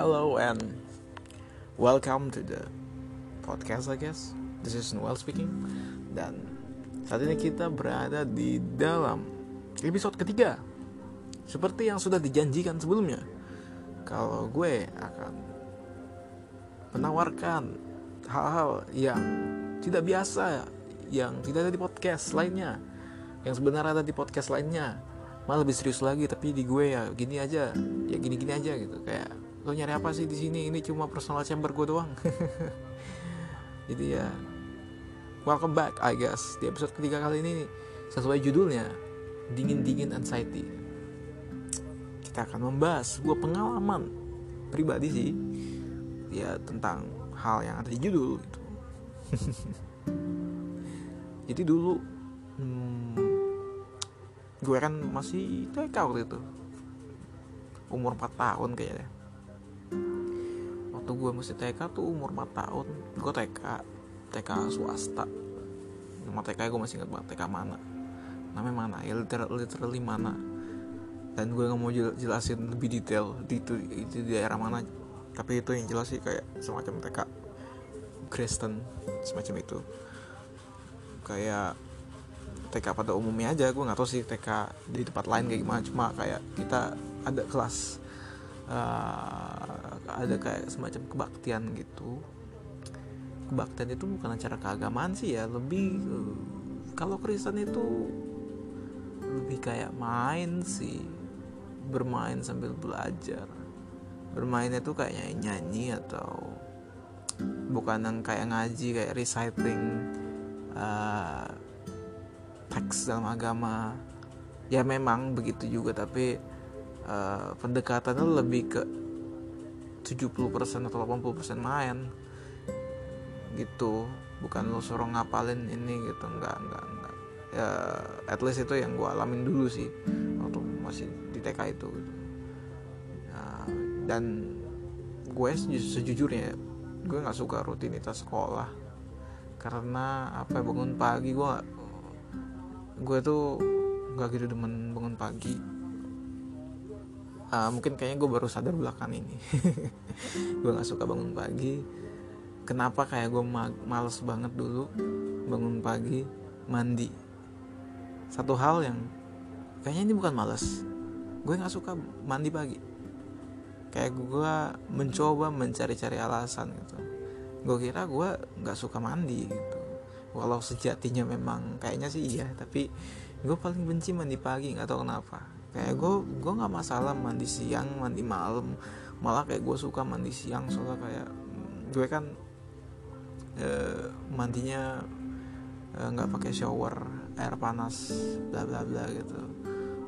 Hello and welcome to the podcast I guess. This is Noel speaking. Dan saat ini kita berada di dalam episode ketiga. Seperti yang sudah dijanjikan sebelumnya. Kalau gue akan menawarkan hal-hal yang tidak biasa yang tidak ada di podcast lainnya yang sebenarnya ada di podcast lainnya malah lebih serius lagi tapi di gue ya gini aja ya gini gini aja gitu kayak lo nyari apa sih di sini? Ini cuma personal chamber gue doang. Jadi ya welcome back I guess. Di episode ketiga kali ini sesuai judulnya dingin dingin anxiety. Kita akan membahas sebuah pengalaman pribadi sih ya tentang hal yang ada di judul gitu. Jadi dulu hmm, gue kan masih TK waktu itu. Umur 4 tahun kayaknya waktu gue masih TK tuh umur 4 tahun. Gue TK TK swasta. Nama TK gue masih ingat banget TK mana? Namanya mana? Ya literally, literally mana? Dan gue nggak mau jelasin lebih detail di itu, itu di daerah mana. Tapi itu yang jelas sih kayak semacam TK Kristen semacam itu. Kayak TK pada umumnya aja gue nggak tahu sih TK di tempat lain kayak gimana. Cuma kayak kita ada kelas uh, ada kayak semacam kebaktian gitu. Kebaktian itu bukan acara keagamaan sih ya lebih uh, kalau Kristen itu lebih kayak main sih bermain sambil belajar. Bermainnya tuh kayak nyanyi, nyanyi atau bukan yang kayak ngaji kayak reciting uh, teks dalam agama. Ya memang begitu juga tapi uh, pendekatannya lebih ke 70% atau 80% main. Gitu. Bukan lo suruh ngapalin ini gitu. Enggak enggak enggak. Ya at least itu yang gue alamin dulu sih. Waktu masih di TK itu gitu. Nah, dan gue sejujurnya gue nggak suka rutinitas sekolah. Karena apa ya, bangun pagi gue gue tuh nggak gitu demen bangun pagi uh, mungkin kayaknya gue baru sadar belakangan ini. Gue nggak suka bangun pagi. Kenapa kayak gue ma males banget dulu bangun pagi? Mandi. Satu hal yang kayaknya ini bukan males. Gue nggak suka mandi pagi. Kayak gue mencoba mencari-cari alasan gitu. Gue kira gue nggak suka mandi gitu. Walau sejatinya memang kayaknya sih iya tapi gue paling benci mandi pagi nggak tahu kenapa kayak gue gue nggak masalah mandi siang mandi malam. Malah kayak gue suka mandi siang soalnya kayak gue kan e, mandinya nggak e, pakai shower air panas bla bla bla gitu.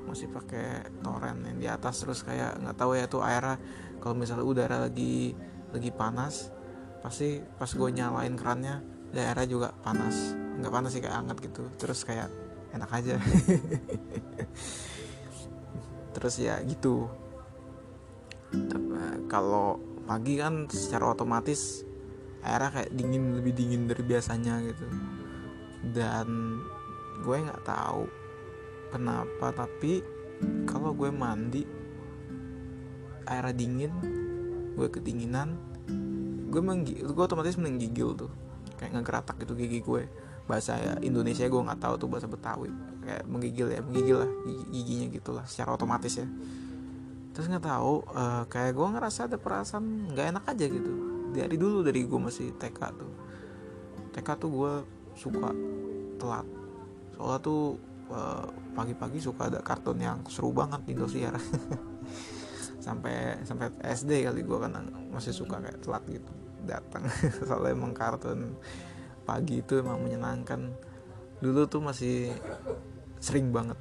Masih pakai toren yang di atas terus kayak nggak tahu ya tuh airnya. Kalau misalnya udara lagi lagi panas pasti pas gue nyalain kerannya daerah juga panas. Nggak panas sih kayak hangat gitu. Terus kayak enak aja terus ya gitu. Kalau pagi kan secara otomatis airnya kayak dingin lebih dingin dari biasanya gitu. Dan gue nggak tahu kenapa tapi kalau gue mandi airnya dingin gue kedinginan gue menggi gue otomatis menggigil tuh. Kayak ngegeratak gitu gigi gue bahasa Indonesia gue nggak tahu tuh bahasa Betawi. Kayak menggigil ya menggigil lah gigi, giginya gitulah secara otomatis ya. Terus nggak tahu uh, kayak gue ngerasa ada perasaan nggak enak aja gitu. Dari dulu dari gue masih TK tuh. TK tuh gue suka telat. Soalnya tuh uh, pagi-pagi suka ada kartun yang seru banget di Indosiar. Sampai sampai SD kali gue kan masih suka kayak telat gitu datang. Soalnya emang kartun pagi itu emang menyenangkan. Dulu tuh masih sering banget.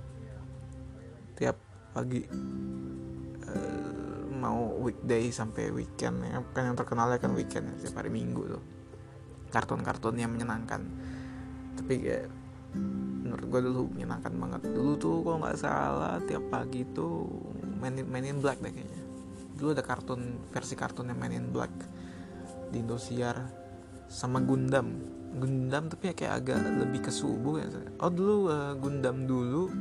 Tiap pagi uh, mau weekday sampai weekend ya. Kan yang terkenal ya kan weekend ya, tiap hari minggu tuh. Kartun-kartun yang menyenangkan. Tapi kayak menurut gue dulu menyenangkan banget. Dulu tuh kalau nggak salah tiap pagi tuh mainin mainin black deh kayaknya. Dulu ada kartun versi kartun yang mainin black di Indosiar sama Gundam Gundam tapi ya kayak agak lebih ke subuh ya oh dulu uh, Gundam dulu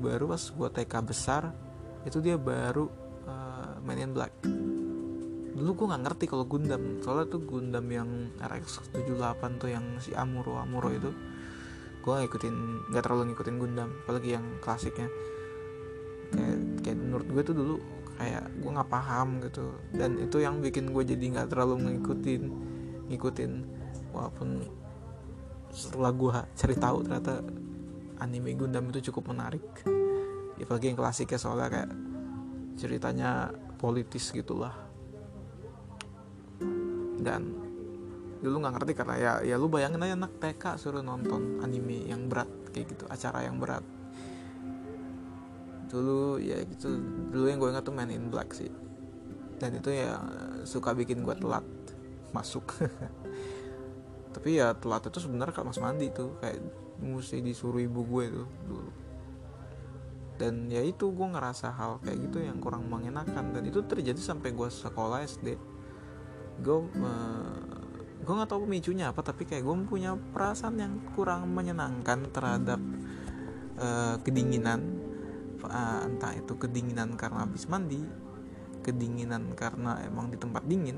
baru pas gua TK besar itu dia baru uh, mainin black. Dulu gue nggak ngerti kalau Gundam. Soalnya tuh Gundam yang RX 78 tuh yang si Amuro Amuro itu gue ngikutin nggak terlalu ngikutin Gundam apalagi yang klasiknya. Kayak kayak menurut gue tuh dulu kayak gue nggak paham gitu. Dan itu yang bikin gue jadi nggak terlalu ngikutin ngikutin walaupun setelah gue cari tahu ternyata anime Gundam itu cukup menarik. Apalagi yang klasiknya soalnya kayak ceritanya politis gitulah. Dan dulu nggak ngerti karena ya ya lu bayangin aja anak TK suruh nonton anime yang berat kayak gitu acara yang berat. Dulu ya gitu dulu yang gue ingat tuh Man in Black sih. Dan itu ya suka bikin gue telat masuk tapi ya telat itu sebenarnya kalau mas mandi tuh kayak mesti disuruh ibu gue tuh dulu. Dan ya itu gue ngerasa hal kayak gitu yang kurang mengenakan. Dan itu terjadi sampai gue sekolah SD gue uh, gue nggak tahu pemicunya apa tapi kayak gue punya perasaan yang kurang menyenangkan terhadap uh, kedinginan. Uh, entah itu kedinginan karena habis mandi kedinginan karena emang di tempat dingin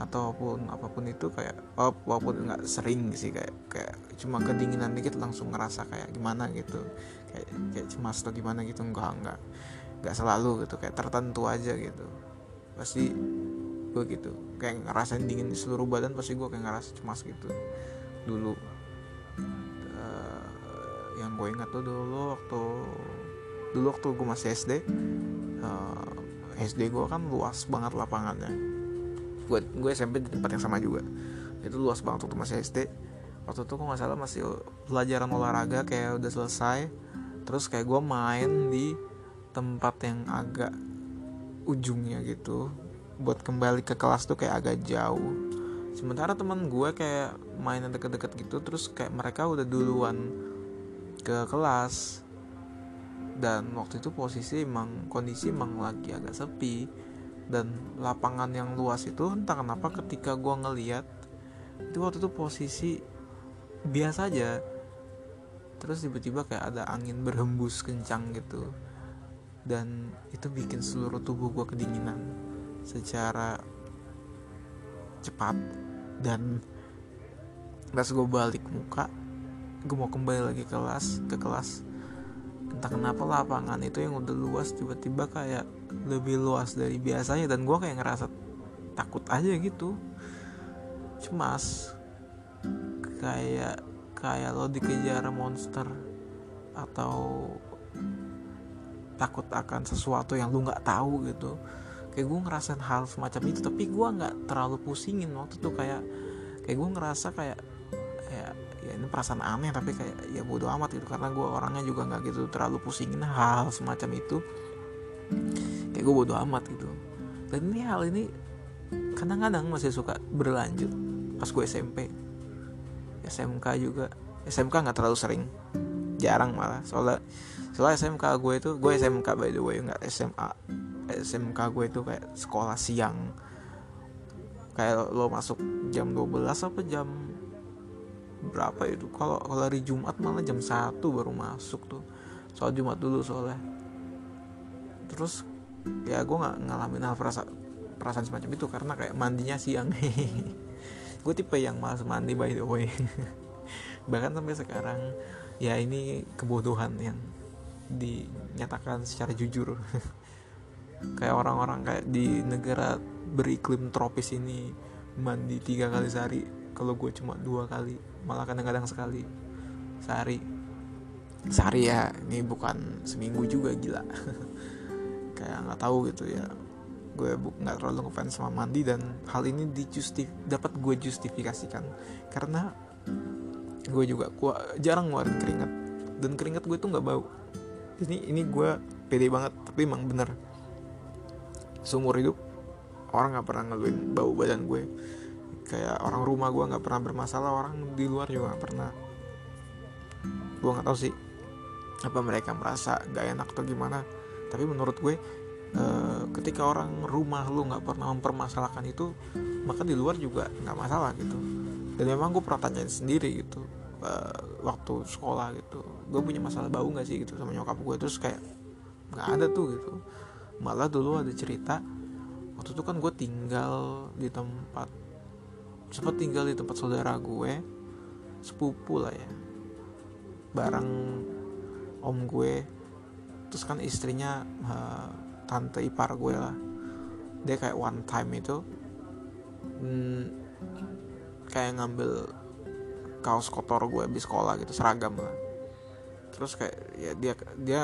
ataupun apa pun itu kayak walaupun nggak sering sih kayak kayak cuma kedinginan dikit langsung ngerasa kayak gimana gitu. Kayak kayak cemas atau gimana gitu enggak enggak nggak selalu gitu kayak tertentu aja gitu. Pasti gue gitu kayak ngerasain dingin di seluruh badan pasti gue kayak ngerasa cemas gitu. Dulu uh, yang gue ingat tuh dulu waktu dulu waktu gue masih SD uh, eh, SD gue kan luas banget lapangannya gue gue SMP di tempat yang sama juga. Itu luas banget waktu masih SD waktu itu kok nggak salah masih pelajaran olahraga kayak udah selesai. Terus kayak gue main di tempat yang agak ujungnya gitu. Buat kembali ke kelas tuh kayak agak jauh. Sementara teman gue kayak mainan deket-deket gitu terus kayak mereka udah duluan ke kelas. Dan waktu itu posisi emang kondisi emang lagi agak sepi dan lapangan yang luas itu entah kenapa ketika gue ngeliat itu waktu itu posisi biasa aja. Terus tiba-tiba kayak ada angin berhembus kencang gitu. Dan itu bikin seluruh tubuh gue kedinginan secara cepat. Dan pas gue balik muka gue mau kembali lagi ke kelas ke kelas entah kenapa lapangan itu yang udah luas tiba-tiba kayak lebih luas dari biasanya. Dan gue kayak ngerasa takut aja gitu. Cemas. Kayak kayak lo dikejar monster atau takut akan sesuatu yang lu nggak tahu gitu. Kayak gue ngerasain hal semacam itu. Tapi gue nggak terlalu pusingin waktu itu. Kayak kayak gue ngerasa kayak ya ya ini perasaan aneh tapi kayak ya bodo amat gitu. Karena gue orangnya juga nggak gitu terlalu pusingin hal semacam itu. Kayak gue bodo amat gitu. Dan ini hal ini kadang-kadang masih suka berlanjut pas gue SMP SMK juga. SMK nggak terlalu sering. Jarang malah. Soalnya soalnya SMK gue itu gue SMK by the way nggak SMA SMK gue itu kayak sekolah siang. Kayak lo masuk jam 12 apa jam berapa itu? Kalau kalau hari Jumat malah jam 1 baru masuk tuh. Soal Jumat dulu soalnya. Terus ya gue nggak ngalamin hal perasaan perasaan semacam itu karena kayak mandinya siang. Gue tipe yang malas mandi by the way. Bahkan sampai sekarang ya ini kebodohan yang dinyatakan secara jujur. Kayak orang-orang kayak di negara beriklim tropis ini mandi tiga kali sehari kalau gue cuma dua kali malah kadang-kadang sekali. Sehari. Sehari ya ini bukan seminggu juga gila. Kayak nggak tahu gitu ya. Gue nggak terlalu ngefans sama mandi dan hal ini dijustif dapat gue justifikasikan. Karena gue juga gue jarang ngeluarin keringat. Dan keringat gue tuh nggak bau. Ini ini gue pede banget tapi emang bener. Seumur hidup orang nggak pernah ngeluin bau badan gue kayak orang rumah gue nggak pernah bermasalah orang di luar juga nggak pernah. Gue nggak tahu sih apa mereka merasa gak enak atau gimana tapi menurut gue uh, ketika orang rumah lu nggak pernah mempermasalahkan itu maka di luar juga nggak masalah gitu. Dan memang gue pernah sendiri gitu uh, waktu sekolah gitu gue punya masalah bau nggak sih? Gitu sama nyokap gue terus kayak nggak ada tuh gitu. Malah dulu ada cerita waktu itu kan gue tinggal di tempat sempat tinggal di tempat saudara gue sepupu lah ya. Bareng om gue terus kan istrinya uh, tante ipar gue lah. Dia kayak one time itu hmm, kayak ngambil kaos kotor gue di sekolah gitu seragam lah. Terus kayak ya dia dia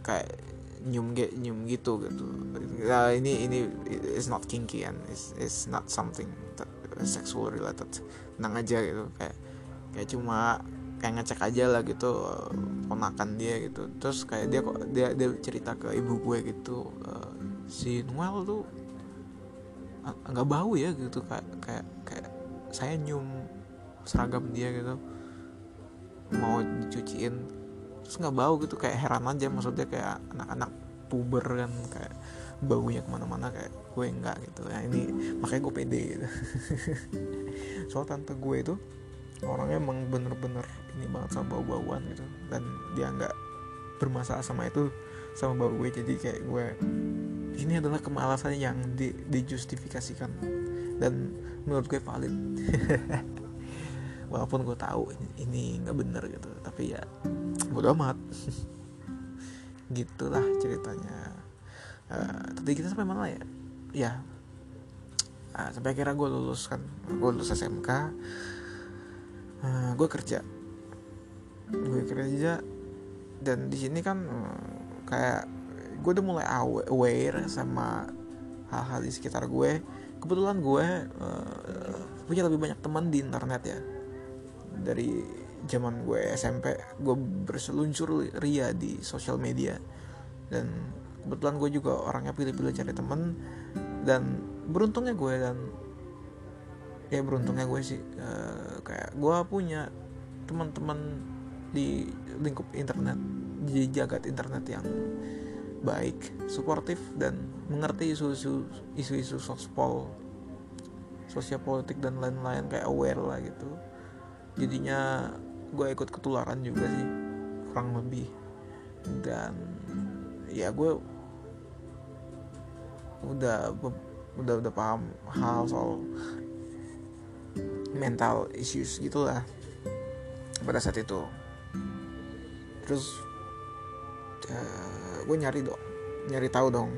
kayak nyium ge, nyium gitu gitu. Nah, ini ini is not kinky and is is not something sexual related. Tenang aja gitu kayak kayak cuma kayak ngecek aja lah gitu ponakan dia gitu. Terus kayak dia kok dia dia cerita ke ibu gue gitu uh, si Noel tuh nggak bau ya gitu kayak kayak kayak saya nyium seragam dia gitu. Mau dicuciin terus nggak bau gitu kayak heran aja maksudnya kayak anak-anak puber kan kayak baunya ke mana-mana kayak gue enggak gitu. Ya ini makanya gue pede gitu. Soal tante gue itu orangnya emang bener-bener ini banget sama bau-bauan gitu. Dan dia nggak bermasalah sama itu sama bau gue. Jadi kayak gue ini adalah kemalasan yang di, dijustifikasikan. Dan menurut gue valid. Walaupun gue tahu ini nggak bener gitu tapi ya bodo amat. Gitulah ceritanya uh, tadi kita sampai mana ya? Ya. Uh, sampai akhirnya gue lulus kan. Gue lulus SMK uh, eh, gue kerja. Gue kerja dan di sini kan uh, kayak gue udah mulai aware sama hal-hal di sekitar gue. Kebetulan gue uh, punya lebih banyak teman di internet ya. Dari zaman gue SMP gue berseluncur ria di sosial media. Dan kebetulan gue juga orangnya pilih-pilih cari temen dan beruntungnya gue dan ya beruntungnya gue sih uh, kayak gue punya teman-teman di lingkup internet di jagat internet yang baik, suportif dan mengerti isu-isu isu-isu sospol, sosial politik dan lain-lain kayak aware lah gitu. Jadinya gue ikut ketularan juga sih kurang lebih dan ya gue udah udah udah paham hal soal mental issues gitulah pada saat itu. Terus uh, gue nyari dong nyari tahu dong.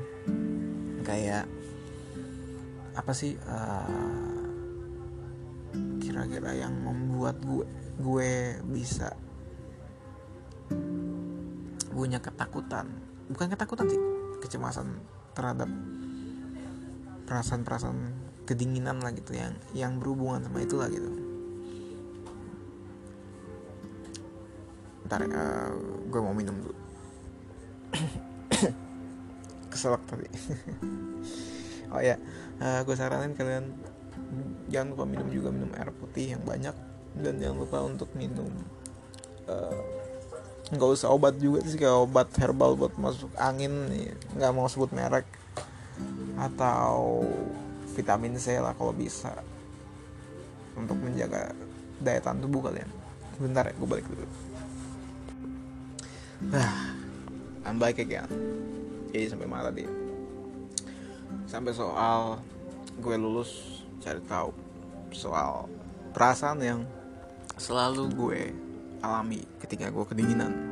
Kayak apa sih uh, kira-kira yang membuat gue gue bisa punya ketakutan. Bukan ketakutan sih kecemasan terhadap perasaan-perasaan kedinginan lah gitu yang yang berhubungan sama itu lah gitu. Ntar uh, gue mau minum dulu. Keselak tadi. Oh ya uh, gue saranin kalian jangan lupa minum juga minum air putih yang banyak dan jangan lupa untuk minum uh, nggak usah obat juga sih kayak obat herbal buat masuk angin nggak mau sebut merek atau vitamin C lah kalau bisa. Untuk menjaga daya tahan tubuh kalian. Sebentar ya gue balik dulu. Ah I'm back again. Jadi sampai mana tadi. Sampai soal gue lulus cari tahu soal perasaan yang selalu gue alami ketika gue kedinginan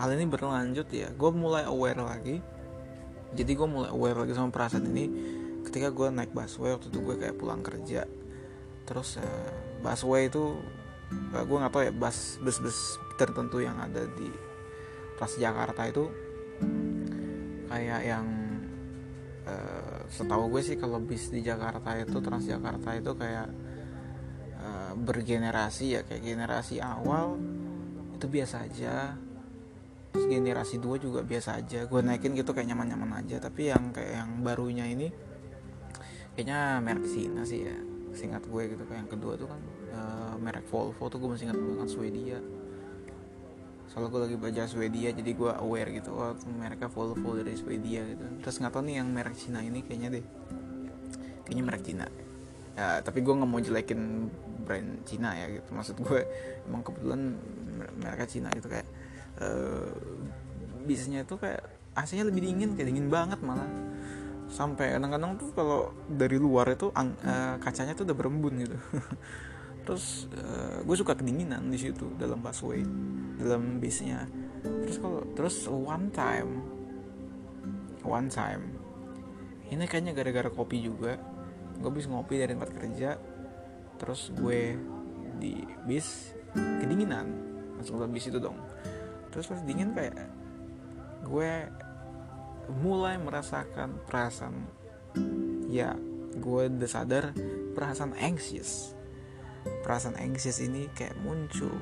hal ini berlanjut ya. Gue mulai aware lagi. Jadi gue mulai aware lagi sama perasaan ini ketika gue naik busway waktu itu gue kayak pulang kerja. Terus uh, busway itu uh, gue nggak tahu ya bus bus bus tertentu yang ada di Jakarta itu kayak yang uh, setahu gue sih kalau bis di Jakarta itu Transjakarta itu kayak bergenerasi ya kayak generasi awal itu biasa aja terus generasi dua juga biasa aja. Gue naikin gitu kayak nyaman-nyaman aja. Tapi yang kayak yang barunya ini kayaknya merek Sina sih ya. Singkat gue gitu kayak yang kedua tuh kan uh, merek Volvo tuh gue masih ingat banget Swedia. Soalnya gue lagi belajar Swedia jadi gue aware gitu oh mereka Volvo dari Swedia gitu. Terus nggak tahu nih yang merek Cina ini kayaknya deh. Kayaknya merek Cina. Ya tapi gue nggak mau jelekin brand Cina ya gitu. Maksud gue emang kebetulan mereka Cina gitu kayak uh, bisnisnya itu kayak AC-nya lebih dingin kayak dingin banget malah. Sampai kadang-kadang tuh kalau dari luar itu uh, kacanya tuh udah berembun gitu. Terus uh, gue suka kedinginan di situ dalam busway dalam bisnya. Terus kalau terus one time one time. Ini kayaknya gara-gara kopi juga. Gue habis ngopi dari tempat kerja terus gue di bis kedinginan. Masuk ke bis itu dong terus pas dingin kayak gue mulai merasakan perasaan ya gue udah sadar perasaan anxious. Perasaan anxious ini kayak muncul.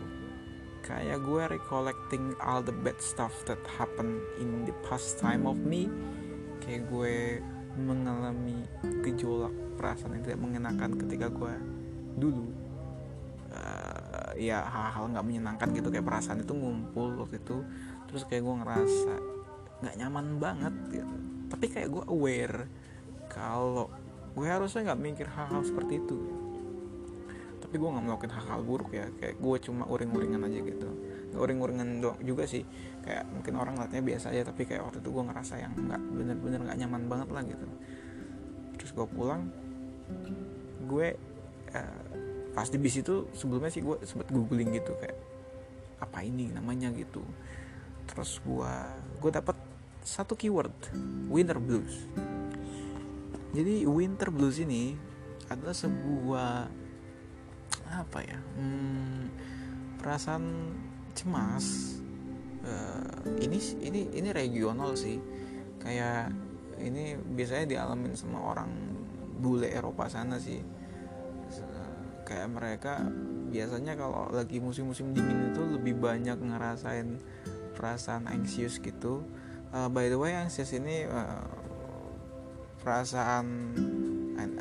Kayak gue recollecting all the bad stuff that happened in the past time of me. Kayak gue mengalami gejolak perasaan yang tidak mengenakan ketika gue dulu ya hal-hal nggak menyenangkan gitu. Kayak perasaan itu ngumpul waktu itu. Terus kayak gue ngerasa nggak nyaman banget gitu. Tapi kayak gue aware kalau gue harusnya nggak mikir hal-hal seperti itu. Tapi gue nggak melakukan hal-hal buruk ya. Kayak gue cuma uring-uringan aja gitu. Uring-uringan doang juga sih. Kayak mungkin orang ngeliatnya biasa aja tapi kayak waktu itu gue ngerasa yang nggak bener-bener nggak nyaman banget lah gitu. Terus gue pulang gue uh, pas di bis itu sebelumnya sih gue sempet googling gitu kayak apa ini namanya gitu. Terus gue gue dapat satu keyword winter blues. Jadi winter blues ini adalah sebuah apa ya hmm, perasaan cemas. Uh, ini ini ini regional sih. Kayak ini biasanya dialamin sama orang bule Eropa sana sih kayak mereka biasanya kalau lagi musim-musim dingin itu lebih banyak ngerasain perasaan anxious gitu. Uh, by the way anxious ini uh, perasaan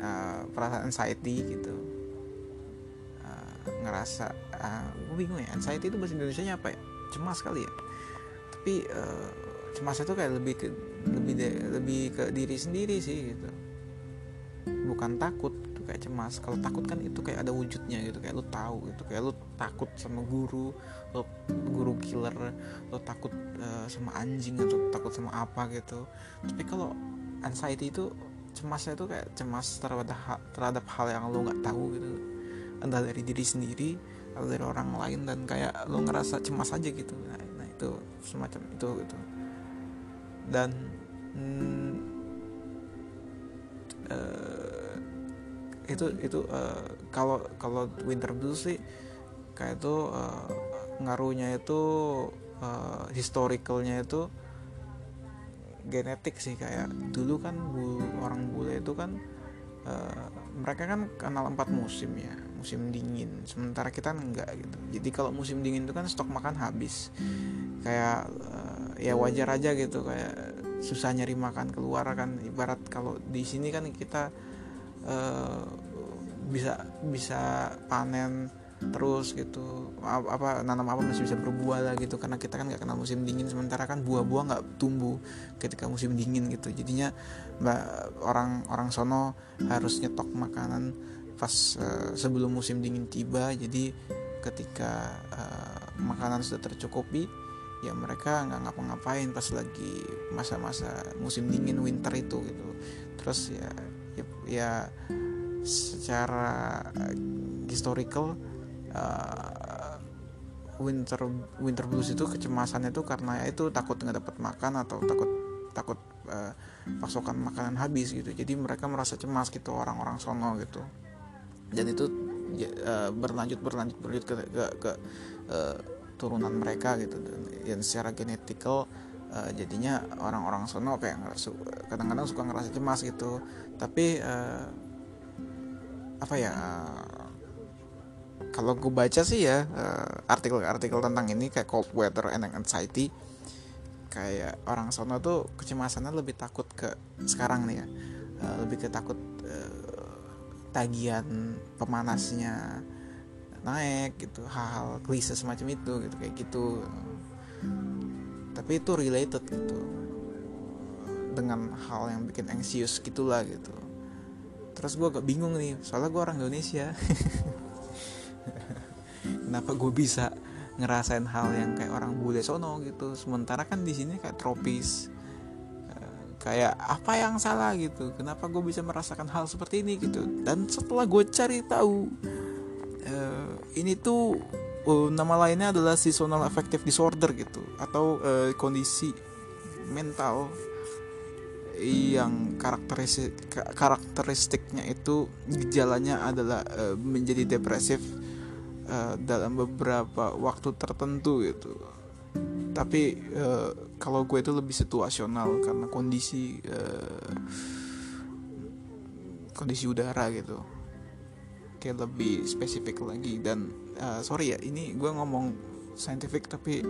uh, perasaan anxiety gitu. Uh, ngerasa uh, gue bingung ya anxiety itu bahasa Indonesia nya apa ya? Cemas kali ya? Tapi uh, cemas itu kayak lebih ke lebih de, lebih ke diri sendiri sih gitu. Bukan takut kayak cemas. Kalau takut kan itu kayak ada wujudnya gitu kayak lu tahu gitu kayak lu takut sama guru lu guru killer lu takut uh, sama anjing atau takut sama apa gitu. Tapi kalau anxiety itu cemasnya itu kayak cemas terhadap hal, terhadap hal yang lu nggak tahu gitu. Entah dari diri sendiri atau dari orang lain dan kayak lu ngerasa cemas aja gitu. Nah, nah itu semacam itu gitu. Dan hmm, uh, itu itu uh, kalau kalau winter blues sih kayak itu uh, ngaruhnya itu uh, historicalnya itu genetik sih kayak dulu kan bu, orang bule itu kan uh, mereka kan kenal empat musim ya musim dingin sementara kita enggak gitu. Jadi kalau musim dingin itu kan stok makan habis. Kayak uh, ya wajar aja gitu kayak susah nyari makan keluar kan. Ibarat kalau di sini kan kita uh, bisa bisa panen terus gitu. Apa, apa nanam apa masih bisa berbuah lah gitu. Karena kita kan nggak kenal musim dingin. Sementara kan buah-buah nggak tumbuh ketika musim dingin gitu. Jadinya mbak orang orang sono harus nyetok makanan pas uh, sebelum musim dingin tiba. Jadi ketika uh, makanan sudah tercukupi ya mereka nggak ngapa-ngapain pas lagi masa-masa musim dingin winter itu gitu. Terus ya ya, secara historical uh, winter winter blues itu kecemasannya itu karena itu takut nggak dapat makan atau takut takut uh, pasokan makanan habis gitu. Jadi mereka merasa cemas gitu orang-orang sono gitu. Dan itu uh, berlanjut berlanjut berlanjut ke ke, ke uh, turunan mereka gitu. Dan, dan secara genetikal uh, jadinya orang-orang sono kayak kadang-kadang suka ngerasa cemas gitu. Tapi uh, apa ya kalau gue baca sih ya artikel-artikel tentang ini kayak cold weather and anxiety kayak orang sono tuh kecemasannya lebih takut ke sekarang nih ya. Lebih ke takut tagihan pemanasnya naik gitu hal-hal klise semacam itu gitu kayak gitu tapi itu related gitu. Dengan hal yang bikin anxious gitulah gitu. Terus gue agak bingung nih soalnya gue orang Indonesia. Kenapa gue bisa ngerasain hal yang kayak orang bule sono gitu? Sementara kan di sini kayak tropis. Kayak apa yang salah gitu? Kenapa gue bisa merasakan hal seperti ini gitu? Dan setelah gue cari tahu uh, ini tuh uh, nama lainnya adalah seasonal affective disorder gitu atau uh, kondisi mental yang karakteristik karakteristiknya itu gejalanya adalah uh, menjadi depresif uh, dalam beberapa waktu tertentu gitu. Tapi uh, kalau gue itu lebih situasional karena kondisi uh, kondisi udara gitu kayak lebih spesifik lagi. Dan uh, sorry ya ini gue ngomong scientific tapi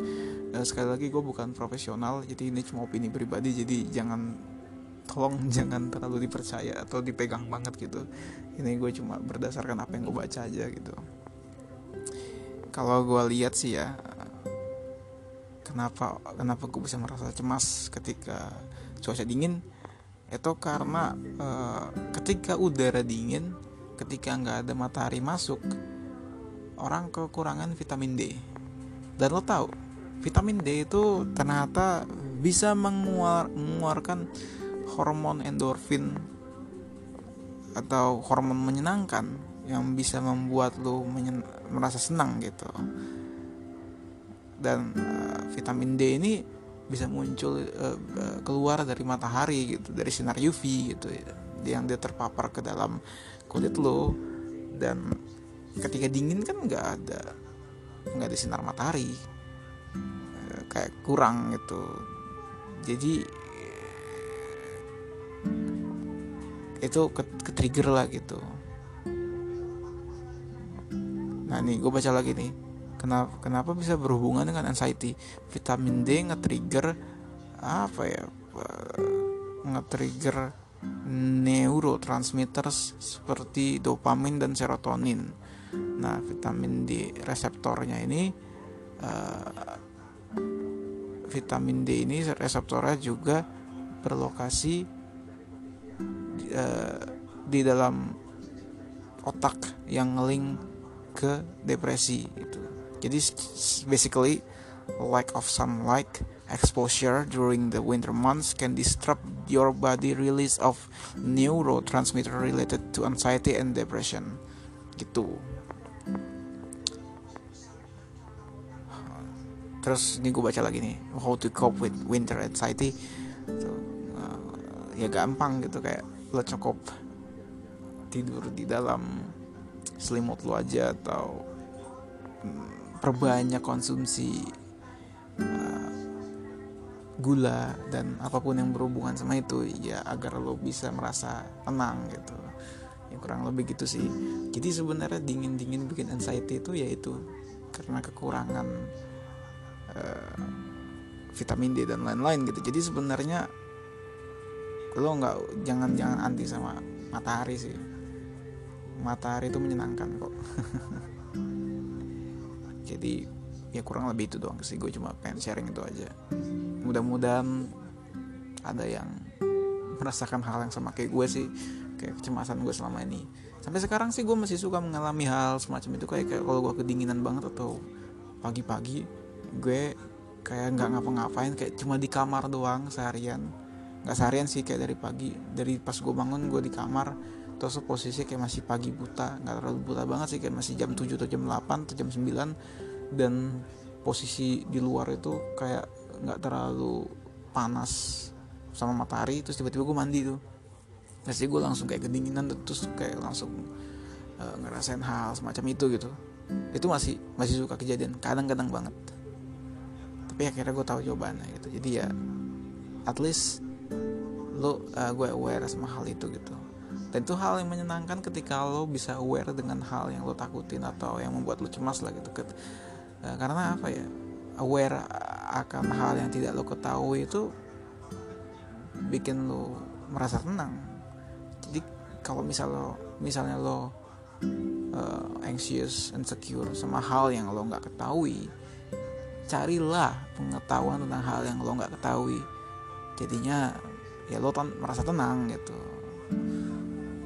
uh, sekali lagi gue bukan profesional jadi ini cuma opini pribadi jadi jangan tolong jangan terlalu dipercaya atau dipegang banget gitu. Ini gue cuma berdasarkan apa yang gue baca aja gitu. Kalau gue lihat sih ya kenapa kenapa gue bisa merasa cemas ketika cuaca dingin? Itu karena uh, ketika udara dingin ketika nggak ada matahari masuk orang kekurangan vitamin D. Dan lo tahu vitamin D itu ternyata bisa mengeluar, mengeluarkan hormon endorfin atau hormon menyenangkan yang bisa membuat lo merasa senang gitu. Dan uh, vitamin D ini bisa muncul uh, keluar dari matahari gitu dari sinar UV gitu ya yang dia terpapar ke dalam kulit lo. Dan ketika dingin kan nggak ada nggak ada sinar matahari. Kayak kurang gitu. Jadi itu ke, trigger lah gitu. Nah nih gue baca lagi nih. Kenapa kenapa bisa berhubungan dengan anxiety? Vitamin D nge-trigger apa ya? Nge-trigger neurotransmitters seperti dopamin dan serotonin nah vitamin D reseptornya ini uh, vitamin D ini reseptornya juga berlokasi uh, di dalam otak yang link ke depresi itu. Jadi basically lack of sunlight exposure during the winter months can disrupt your body release of neurotransmitter related to anxiety and depression. Gitu. terus ini gue baca lagi nih how to cope with winter anxiety so, uh, ya gampang gitu kayak lo cukup tidur di dalam selimut lo aja atau um, perbanyak konsumsi uh, gula dan apa pun yang berhubungan sama itu ya agar lo bisa merasa tenang gitu. Ya kurang lebih gitu sih. Jadi sebenarnya dingin dingin bikin anxiety itu yaitu karena kekurangan uh, vitamin D dan lain-lain gitu. Jadi sebenarnya lo nggak jangan jangan anti sama matahari sih. Matahari itu menyenangkan kok. Jadi ya kurang lebih itu doang sih. Gue cuma pengen sharing itu aja. Mudah-mudahan ada yang merasakan hal yang sama kayak gue sih. Kayak kecemasan gue selama ini. Sampai sekarang sih gue masih suka mengalami hal semacam itu. Kayak, kayak kalau gue kedinginan banget atau pagi-pagi gue kayak nggak ngapa-ngapain. Kayak cuma di kamar doang seharian. Nggak seharian sih kayak dari pagi. Dari pas gue bangun gue di kamar. Terus posisi kayak masih pagi buta. Nggak terlalu buta banget sih. Kayak masih jam 7 atau jam 8 atau jam 9 dan posisi di luar itu kayak nggak terlalu panas sama matahari terus tiba-tiba gue mandi tuh. Pasti gue langsung kayak kedinginan terus kayak langsung uh, ngerasain hal semacam itu gitu. Itu masih masih suka kejadian kadang-kadang banget. Tapi akhirnya gue tahu jawabannya gitu. Jadi ya at least lo uh, gue aware sama hal itu gitu. Dan itu hal yang menyenangkan ketika lo bisa aware dengan hal yang lo takutin atau yang membuat lo cemas lah gitu karena apa ya? Aware akan hal yang tidak lo ketahui itu bikin lo merasa tenang. Jadi kalau misal lo misalnya lo uh, anxious insecure sama hal yang lo nggak ketahui carilah pengetahuan tentang hal yang lo nggak ketahui. Jadinya ya lo tan merasa tenang gitu.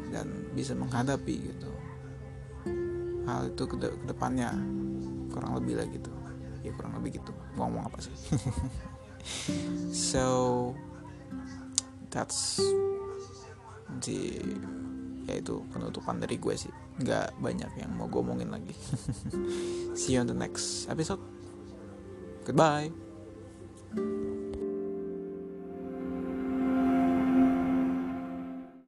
Dan bisa menghadapi gitu. Hal itu ke, ke depannya kurang lebih lah gitu. Ya kurang lebih gitu. Mau ngomong apa sih? So that's si ya itu penutupan dari gue sih. Nggak banyak yang mau gue omongin lagi. See you on the next episode. Goodbye